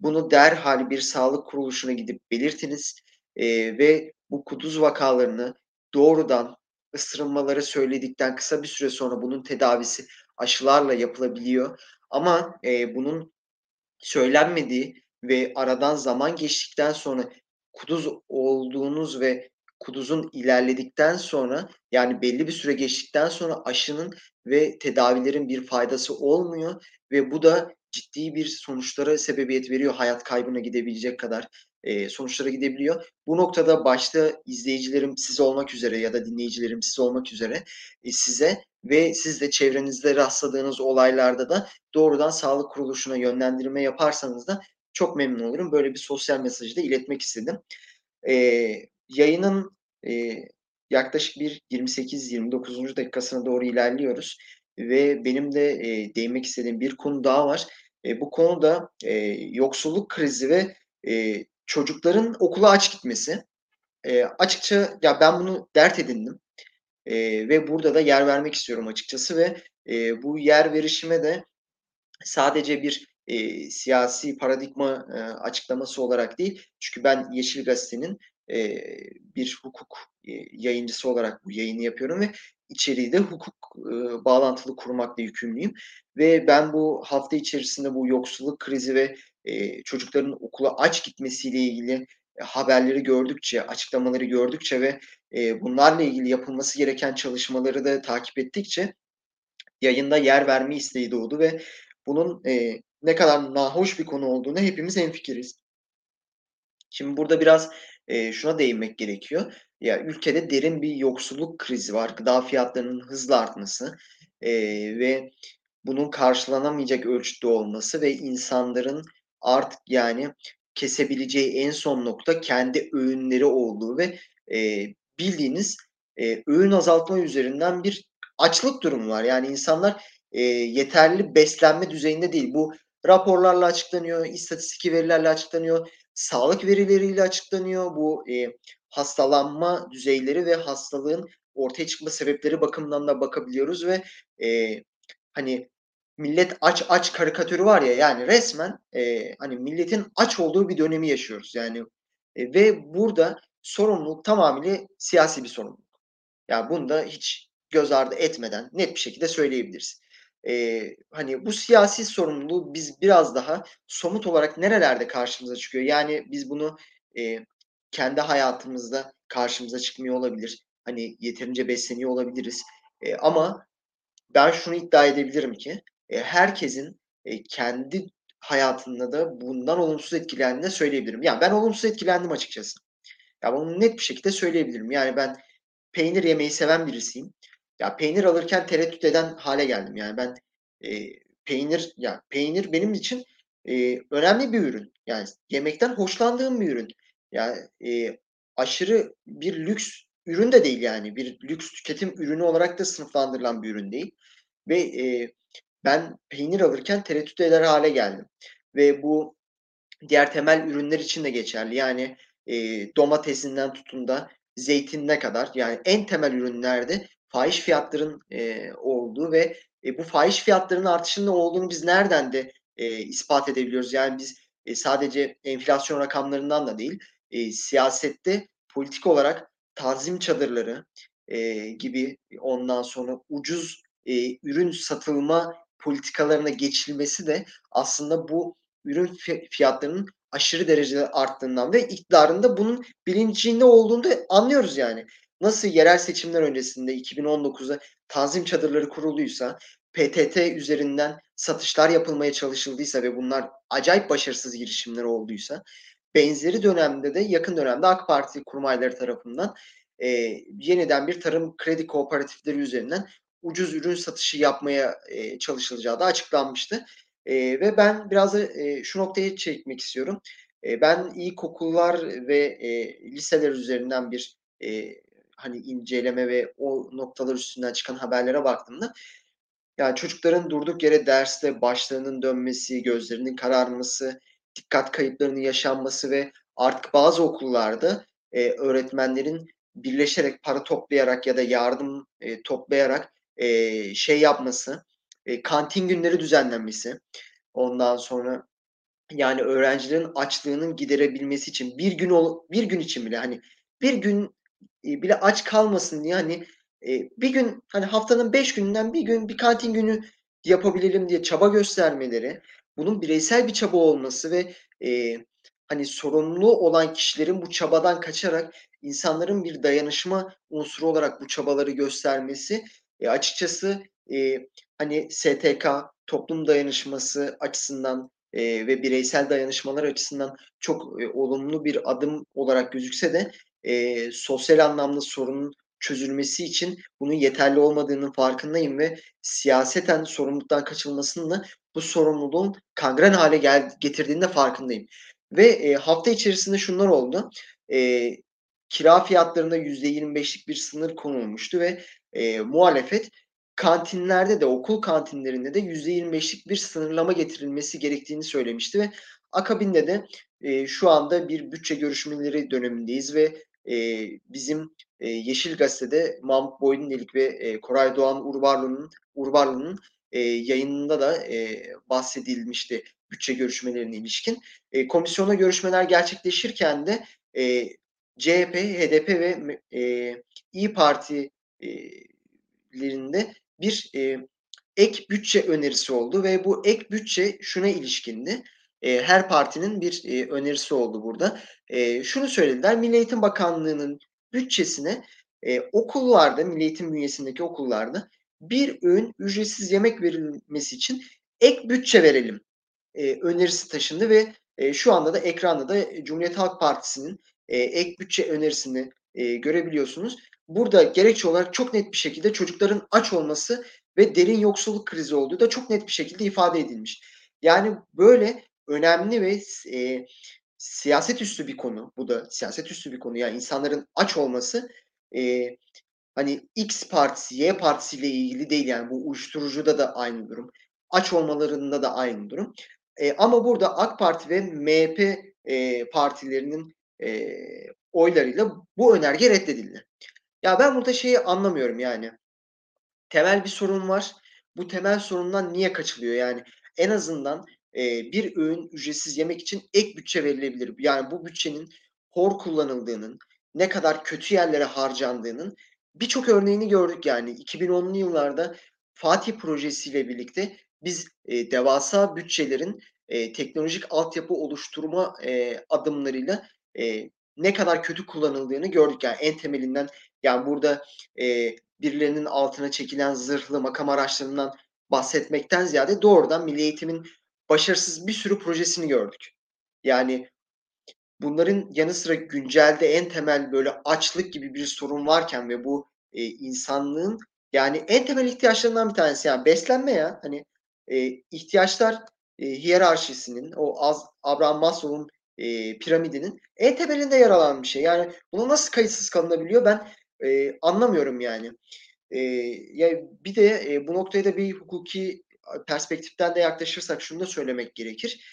bunu derhal bir sağlık kuruluşuna gidip belirtiniz e, ve bu kuduz vakalarını doğrudan ısırılmaları söyledikten kısa bir süre sonra bunun tedavisi aşılarla yapılabiliyor. Ama e, bunun söylenmediği ve aradan zaman geçtikten sonra kuduz olduğunuz ve kuduzun ilerledikten sonra yani belli bir süre geçtikten sonra aşının ve tedavilerin bir faydası olmuyor ve bu da ciddi bir sonuçlara sebebiyet veriyor. Hayat kaybına gidebilecek kadar e, sonuçlara gidebiliyor. Bu noktada başta izleyicilerim siz olmak üzere ya da dinleyicilerim siz olmak üzere e, size ve siz de çevrenizde rastladığınız olaylarda da doğrudan sağlık kuruluşuna yönlendirme yaparsanız da çok memnun olurum. Böyle bir sosyal mesajı da iletmek istedim. E, yayının e, yaklaşık bir 28-29. dakikasına doğru ilerliyoruz ve benim de e, değinmek istediğim bir konu daha var. E, bu konuda e, yoksulluk krizi ve e, çocukların okula aç gitmesi. E, açıkça ya ben bunu dert edindim e, ve burada da yer vermek istiyorum açıkçası ve e, bu yer verişime de sadece bir e, siyasi paradigma e, açıklaması olarak değil. Çünkü ben Yeşil Gazete'nin e, bir hukuk e, yayıncısı olarak bu yayını yapıyorum ve içeriği de hukuk e, bağlantılı kurmakla yükümlüyüm. Ve ben bu hafta içerisinde bu yoksulluk krizi ve e, çocukların okula aç gitmesiyle ilgili haberleri gördükçe, açıklamaları gördükçe ve e, bunlarla ilgili yapılması gereken çalışmaları da takip ettikçe yayında yer verme isteği doğdu ve bunun e, ne kadar nahoş bir konu olduğunu hepimiz hemfikiriz. Şimdi burada biraz e, şuna değinmek gerekiyor. Ya ülkede derin bir yoksulluk krizi var. Gıda fiyatlarının hızla artması e, ve bunun karşılanamayacak ölçüde olması ve insanların artık yani kesebileceği en son nokta kendi öğünleri olduğu ve e, bildiğiniz e, öğün azaltma üzerinden bir açlık durumu var. Yani insanlar e, yeterli beslenme düzeyinde değil. Bu raporlarla açıklanıyor, istatistik verilerle açıklanıyor. sağlık verileriyle açıklanıyor. Bu e, hastalanma düzeyleri ve hastalığın ortaya çıkma sebepleri bakımından da bakabiliyoruz ve e, hani millet aç aç karikatürü var ya yani resmen e, hani milletin aç olduğu bir dönemi yaşıyoruz yani e, ve burada sorumluluk tamamıyla siyasi bir sorumluluk. Yani bunu da hiç göz ardı etmeden net bir şekilde söyleyebiliriz. Ee, hani bu siyasi sorumluluğu biz biraz daha somut olarak nerelerde karşımıza çıkıyor? Yani biz bunu e, kendi hayatımızda karşımıza çıkmıyor olabilir. Hani yeterince besleniyor olabiliriz. E, ama ben şunu iddia edebilirim ki e, herkesin e, kendi hayatında da bundan olumsuz etkilendiğini söyleyebilirim. Yani ben olumsuz etkilendim açıkçası. Ya bunu net bir şekilde söyleyebilirim. Yani ben peynir yemeyi seven birisiyim. Ya peynir alırken tereddüt eden hale geldim. Yani ben e, peynir ya peynir benim için e, önemli bir ürün. Yani yemekten hoşlandığım bir ürün. Yani e, aşırı bir lüks ürün de değil yani. Bir lüks tüketim ürünü olarak da sınıflandırılan bir ürün değil. Ve e, ben peynir alırken tereddüt eder hale geldim. Ve bu diğer temel ürünler için de geçerli. Yani e, domatesinden tutun da zeytinine kadar yani en temel ürünlerde fahiş fiyatların e, olduğu ve e, bu fahiş fiyatların artışının olduğunu biz nereden de e, ispat edebiliyoruz? Yani biz e, sadece enflasyon rakamlarından da değil, e, siyasette politik olarak tanzim çadırları e, gibi ondan sonra ucuz e, ürün satılma politikalarına geçilmesi de aslında bu ürün fiyatlarının aşırı derecede arttığından ve iktidarında bunun bilincinde olduğunu da anlıyoruz yani. Nasıl yerel seçimler öncesinde 2019'da tanzim çadırları kurulduysa, PTT üzerinden satışlar yapılmaya çalışıldıysa ve bunlar acayip başarısız girişimler olduysa, benzeri dönemde de yakın dönemde AK Parti kurmayları tarafından e, yeniden bir tarım kredi kooperatifleri üzerinden ucuz ürün satışı yapmaya e, çalışılacağı da açıklanmıştı. E, ve ben biraz da e, şu noktaya çekmek istiyorum. E, ben ilkokullar ve e, liseler üzerinden bir e, hani inceleme ve o noktalar üstünden çıkan haberlere baktığımda yani çocukların durduk yere derste başlarının dönmesi, gözlerinin kararması, dikkat kayıplarının yaşanması ve artık bazı okullarda e, öğretmenlerin birleşerek para toplayarak ya da yardım e, toplayarak e, şey yapması, e, kantin günleri düzenlenmesi, ondan sonra yani öğrencilerin açlığının giderebilmesi için bir gün ol, bir gün için bile hani bir gün bile aç kalmasın diye hani bir gün hani haftanın beş gününden bir gün bir kantin günü yapabilelim diye çaba göstermeleri, bunun bireysel bir çaba olması ve e, hani sorumlu olan kişilerin bu çabadan kaçarak insanların bir dayanışma unsuru olarak bu çabaları göstermesi e, açıkçası e, hani STK toplum dayanışması açısından e, ve bireysel dayanışmalar açısından çok e, olumlu bir adım olarak gözükse de e, sosyal anlamda sorunun çözülmesi için bunun yeterli olmadığının farkındayım ve siyaseten sorumluluktan kaçılmasının da bu sorumluluğun kangren hale gel getirdiğinde farkındayım. Ve e, hafta içerisinde şunlar oldu. E, kira fiyatlarında %25'lik bir sınır konulmuştu ve e, muhalefet kantinlerde de okul kantinlerinde de %25'lik bir sınırlama getirilmesi gerektiğini söylemişti ve akabinde de e, şu anda bir bütçe görüşmeleri dönemindeyiz ve e, bizim e, Yeşil Gazete'de Mahmut Boynunelik ve e, Koray Doğan Urbarlı'nın Urbarlı'nın e, yayınında da e, bahsedilmişti bütçe görüşmelerine ilişkin. E, komisyona görüşmeler gerçekleşirken de e, CHP, HDP ve e, İyi Parti'lerinde bir e, ek bütçe önerisi oldu ve bu ek bütçe şuna ilişkindi. E, her partinin bir e, önerisi oldu burada. E, şunu söylediler, Milli Eğitim Bakanlığı'nın bütçesine e, okullarda, Milli Eğitim bünyesindeki okullarda bir öğün ücretsiz yemek verilmesi için ek bütçe verelim e, önerisi taşındı ve e, şu anda da ekranda da Cumhuriyet Halk Partisi'nin e, ek bütçe önerisini e, görebiliyorsunuz. Burada gerekçe olarak çok net bir şekilde çocukların aç olması ve derin yoksulluk krizi olduğu da çok net bir şekilde ifade edilmiş. Yani böyle önemli ve e, siyaset üstü bir konu. Bu da siyaset üstü bir konu. Yani insanların aç olması e, hani X partisi, Y partisiyle ilgili değil. Yani bu uyuşturucuda da aynı durum. Aç olmalarında da aynı durum. E, ama burada AK Parti ve MHP e, partilerinin e, oylarıyla bu önerge reddedildi. Ya ben burada şeyi anlamıyorum yani. Temel bir sorun var. Bu temel sorundan niye kaçılıyor? Yani en azından e, bir öğün ücretsiz yemek için ek bütçe verilebilir. Yani bu bütçenin hor kullanıldığının, ne kadar kötü yerlere harcandığının birçok örneğini gördük yani. 2010'lu yıllarda Fatih projesiyle birlikte biz e, devasa bütçelerin e, teknolojik altyapı oluşturma e, adımlarıyla e, ne kadar kötü kullanıldığını gördük. Yani en temelinden yani burada e, birilerinin altına çekilen zırhlı makam araçlarından bahsetmekten ziyade doğrudan milli eğitimin başarısız bir sürü projesini gördük. Yani bunların yanı sıra güncelde en temel böyle açlık gibi bir sorun varken ve bu e, insanlığın yani en temel ihtiyaçlarından bir tanesi yani beslenme ya hani e, ihtiyaçlar e, hiyerarşisinin o az Abraham Maslow'un e, piramidinin en temelinde yer alan bir şey. Yani bunu nasıl kayıtsız kalınabiliyor ben e, anlamıyorum yani. E, ya bir de e, bu noktaya da bir hukuki perspektiften de yaklaşırsak şunu da söylemek gerekir.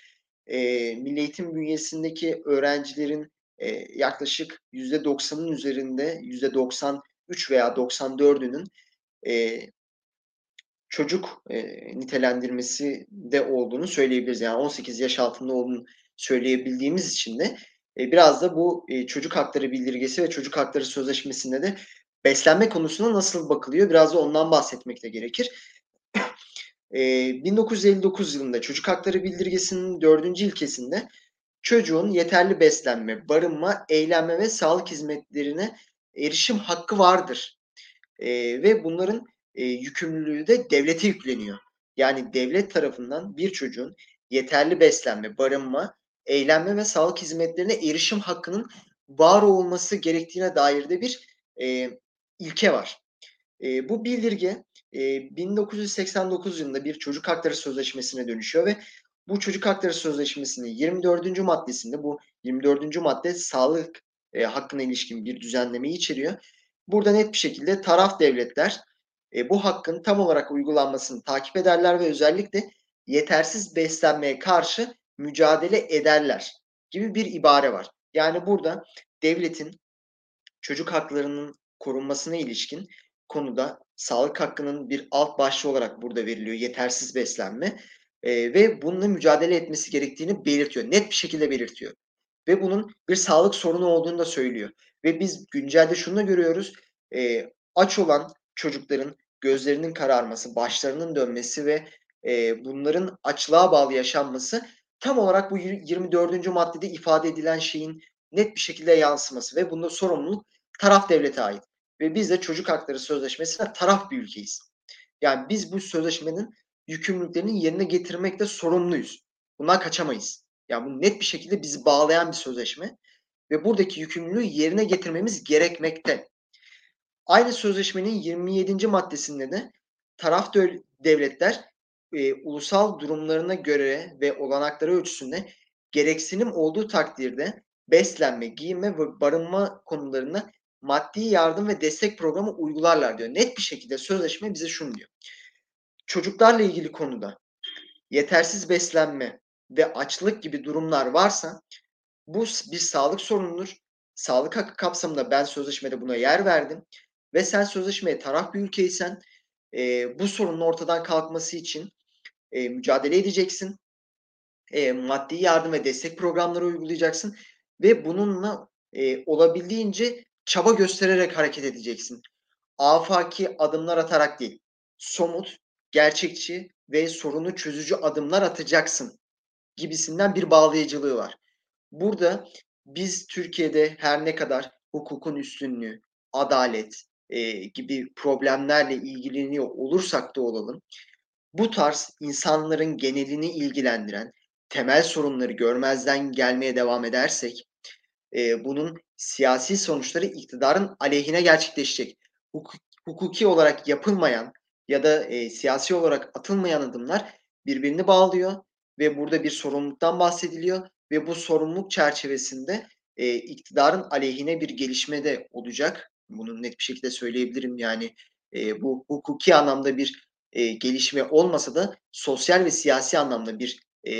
E, Milli Eğitim bünyesindeki öğrencilerin e, yaklaşık %90'ın üzerinde %93 veya 94'ünün e, çocuk e, nitelendirmesi de olduğunu söyleyebiliriz. Yani 18 yaş altında olduğunu söyleyebildiğimiz için de e, biraz da bu e, çocuk hakları bildirgesi ve çocuk hakları sözleşmesinde de beslenme konusuna nasıl bakılıyor biraz da ondan bahsetmek de gerekir. E, 1959 yılında çocuk hakları bildirgesinin dördüncü ilkesinde çocuğun yeterli beslenme, barınma, eğlenme ve sağlık hizmetlerine erişim hakkı vardır. E, ve bunların e, yükümlülüğü de devlete yükleniyor. Yani devlet tarafından bir çocuğun yeterli beslenme, barınma, eğlenme ve sağlık hizmetlerine erişim hakkının var olması gerektiğine dair de bir e, ilke var. E, bu bildirge e, 1989 yılında bir çocuk hakları sözleşmesine dönüşüyor ve bu çocuk hakları sözleşmesinin 24. maddesinde bu 24. madde sağlık e, hakkına ilişkin bir düzenlemeyi içeriyor. Burada net bir şekilde taraf devletler e, bu hakkın tam olarak uygulanmasını takip ederler ve özellikle yetersiz beslenmeye karşı mücadele ederler gibi bir ibare var. Yani burada devletin çocuk haklarının korunmasına ilişkin konuda sağlık hakkının bir alt başlığı olarak burada veriliyor. Yetersiz beslenme e, ve bununla mücadele etmesi gerektiğini belirtiyor. Net bir şekilde belirtiyor. Ve bunun bir sağlık sorunu olduğunu da söylüyor. Ve biz güncelde şunu da görüyoruz. E, aç olan çocukların gözlerinin kararması, başlarının dönmesi ve e, bunların açlığa bağlı yaşanması tam olarak bu 24. maddede ifade edilen şeyin net bir şekilde yansıması ve bunda sorumluluk taraf devlete ait. Ve biz de çocuk hakları sözleşmesine taraf bir ülkeyiz. Yani biz bu sözleşmenin yükümlülüklerini yerine getirmekte sorumluyuz. Bundan kaçamayız. Yani bu net bir şekilde bizi bağlayan bir sözleşme ve buradaki yükümlülüğü yerine getirmemiz gerekmekte. Aynı sözleşmenin 27. maddesinde de taraf devletler e, ulusal durumlarına göre ve olanakları ölçüsünde gereksinim olduğu takdirde beslenme, giyinme ve barınma konularında maddi yardım ve destek programı uygularlar diyor. Net bir şekilde sözleşme bize şunu diyor. Çocuklarla ilgili konuda yetersiz beslenme ve açlık gibi durumlar varsa bu bir sağlık sorunudur. Sağlık hakkı kapsamında ben sözleşmede buna yer verdim ve sen sözleşmeye taraf bir ülkeysen e, bu sorunun ortadan kalkması için e, mücadele edeceksin. E, maddi yardım ve destek programları uygulayacaksın ve bununla e, olabildiğince çaba göstererek hareket edeceksin. Afaki adımlar atarak değil, somut, gerçekçi ve sorunu çözücü adımlar atacaksın gibisinden bir bağlayıcılığı var. Burada biz Türkiye'de her ne kadar hukukun üstünlüğü, adalet e, gibi problemlerle ilgileniyor olursak da olalım, bu tarz insanların genelini ilgilendiren temel sorunları görmezden gelmeye devam edersek e, bunun siyasi sonuçları iktidarın aleyhine gerçekleşecek. Hukuk, hukuki olarak yapılmayan ya da e, siyasi olarak atılmayan adımlar birbirini bağlıyor ve burada bir sorumluluktan bahsediliyor ve bu sorumluluk çerçevesinde e, iktidarın aleyhine bir gelişme de olacak. Bunu net bir şekilde söyleyebilirim. Yani e, bu hukuki anlamda bir e, gelişme olmasa da sosyal ve siyasi anlamda bir e,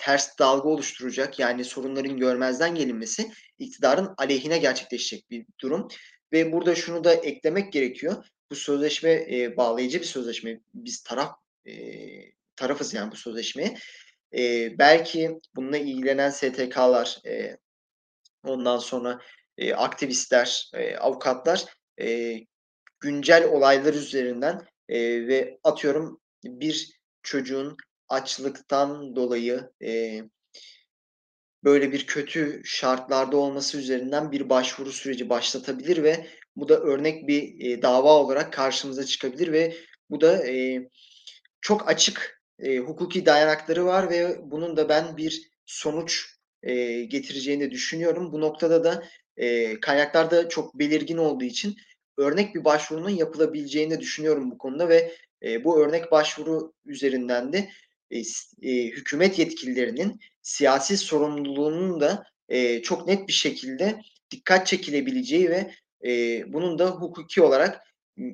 ters dalga oluşturacak yani sorunların görmezden gelinmesi iktidarın aleyhine gerçekleşecek bir durum. Ve burada şunu da eklemek gerekiyor. Bu sözleşme e, bağlayıcı bir sözleşme. Biz taraf e, tarafız yani bu sözleşmeye. E, belki bununla ilgilenen STK'lar, e, ondan sonra e, aktivistler, e, avukatlar e, güncel olaylar üzerinden e, ve atıyorum bir çocuğun açlıktan dolayı e, böyle bir kötü şartlarda olması üzerinden bir başvuru süreci başlatabilir ve bu da örnek bir e, dava olarak karşımıza çıkabilir ve bu da e, çok açık e, hukuki dayanakları var ve bunun da ben bir sonuç e, getireceğini düşünüyorum. Bu noktada da e, kaynaklarda çok belirgin olduğu için örnek bir başvurunun yapılabileceğini düşünüyorum bu konuda ve e, bu örnek başvuru üzerinden de e, hükümet yetkililerinin siyasi sorumluluğunun da e, çok net bir şekilde dikkat çekilebileceği ve e, bunun da hukuki olarak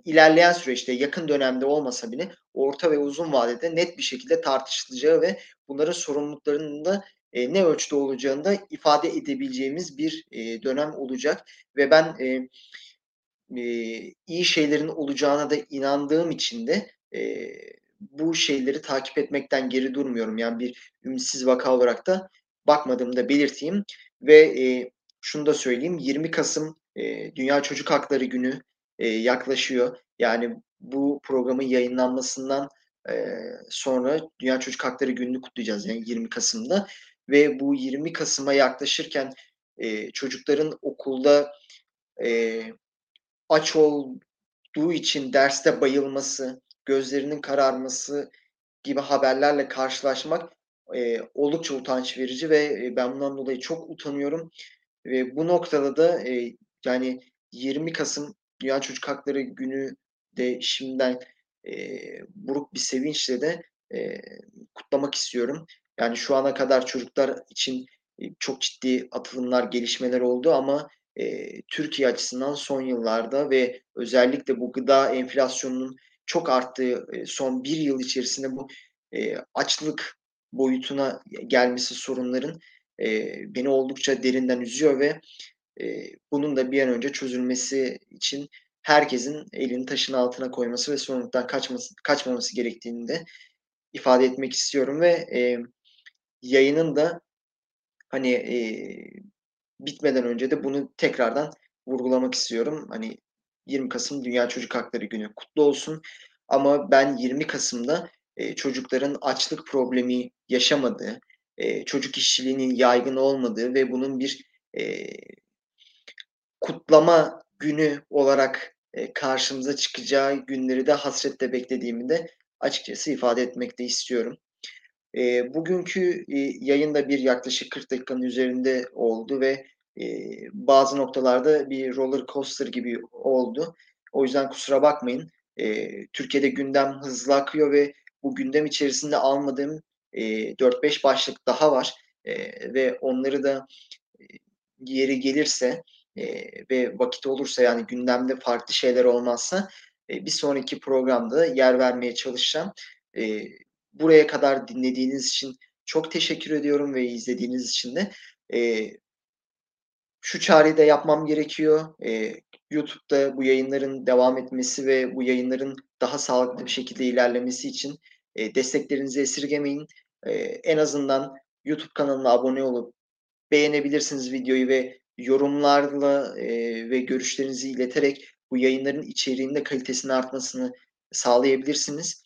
ilerleyen süreçte yakın dönemde olmasa bile orta ve uzun vadede net bir şekilde tartışılacağı ve bunların sorumluluklarının da e, ne ölçüde olacağını da ifade edebileceğimiz bir e, dönem olacak. Ve ben e, e, iyi şeylerin olacağına da inandığım için de e, bu şeyleri takip etmekten geri durmuyorum. Yani bir ümitsiz vaka olarak da bakmadığımı da belirteyim ve e, şunu da söyleyeyim 20 Kasım e, Dünya Çocuk Hakları Günü e, yaklaşıyor. Yani bu programın yayınlanmasından e, sonra Dünya Çocuk Hakları Günü'nü kutlayacağız yani 20 Kasım'da ve bu 20 Kasım'a yaklaşırken e, çocukların okulda e, aç olduğu için derste bayılması, gözlerinin kararması gibi haberlerle karşılaşmak e, oldukça utanç verici ve e, ben bundan dolayı çok utanıyorum. Ve bu noktada da e, yani 20 Kasım Dünya Çocuk Hakları Günü de şimdiden e, buruk bir sevinçle de e, kutlamak istiyorum. Yani şu ana kadar çocuklar için e, çok ciddi atılımlar, gelişmeler oldu ama e, Türkiye açısından son yıllarda ve özellikle bu gıda enflasyonunun çok arttığı son bir yıl içerisinde bu açlık boyutuna gelmesi sorunların beni oldukça derinden üzüyor ve bunun da bir an önce çözülmesi için herkesin elini taşın altına koyması ve sorumluluktan kaçması, kaçmaması gerektiğini de ifade etmek istiyorum ve e, yayının da hani e, bitmeden önce de bunu tekrardan vurgulamak istiyorum. Hani 20 Kasım Dünya Çocuk Hakları Günü kutlu olsun. Ama ben 20 Kasım'da e, çocukların açlık problemi yaşamadığı, e, çocuk işçiliğinin yaygın olmadığı ve bunun bir e, kutlama günü olarak e, karşımıza çıkacağı günleri de hasretle beklediğimi de açıkçası ifade etmek de istiyorum. E, bugünkü e, yayında bir yaklaşık 40 dakikanın üzerinde oldu ve bazı noktalarda bir roller coaster gibi oldu. O yüzden kusura bakmayın. E, Türkiye'de gündem hızlı akıyor ve bu gündem içerisinde almadığım e, 4-5 başlık daha var. E, ve onları da e, yeri gelirse e, ve vakit olursa yani gündemde farklı şeyler olmazsa e, bir sonraki programda yer vermeye çalışacağım. E, buraya kadar dinlediğiniz için çok teşekkür ediyorum ve izlediğiniz için de e, şu çağrıyı da yapmam gerekiyor. E, YouTube'da bu yayınların devam etmesi ve bu yayınların daha sağlıklı bir şekilde ilerlemesi için e, desteklerinizi esirgemeyin. E, en azından YouTube kanalına abone olup beğenebilirsiniz videoyu ve yorumlarla e, ve görüşlerinizi ileterek bu yayınların içeriğinde kalitesini artmasını sağlayabilirsiniz.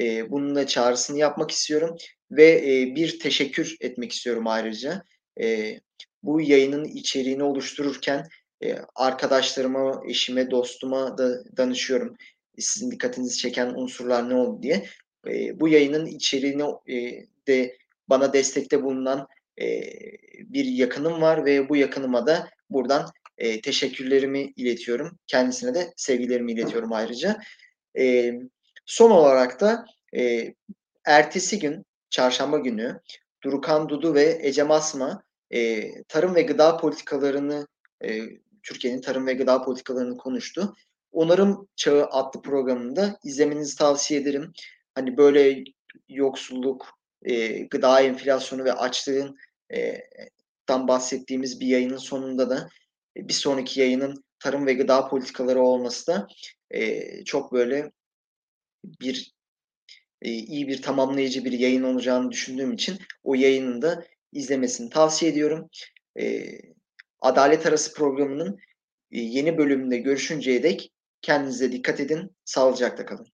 E, bunun da çağrısını yapmak istiyorum ve e, bir teşekkür etmek istiyorum ayrıca. E, bu yayının içeriğini oluştururken e, arkadaşlarıma, eşime, dostuma da danışıyorum. Sizin dikkatinizi çeken unsurlar ne oldu diye. E, bu yayının içeriğini e, de bana destekte bulunan e, bir yakınım var ve bu yakınıma da buradan e, teşekkürlerimi iletiyorum. Kendisine de sevgilerimi iletiyorum ayrıca. E, son olarak da e, ertesi gün, çarşamba günü Durukan Dudu ve Ecem Asma e, tarım ve gıda politikalarını e, Türkiye'nin tarım ve gıda politikalarını konuştu. Onarım Çağı adlı programında izlemenizi tavsiye ederim. Hani böyle yoksulluk, eee, gıda enflasyonu ve açlığın eee, dan bahsettiğimiz bir yayının sonunda da bir sonraki yayının tarım ve gıda politikaları olması da eee, çok böyle bir eee, iyi bir tamamlayıcı bir yayın olacağını düşündüğüm için o yayının da izlemesini tavsiye ediyorum. Eee, Adalet Arası programının yeni bölümünde görüşünceye dek kendinize dikkat edin, sağlıcakla kalın.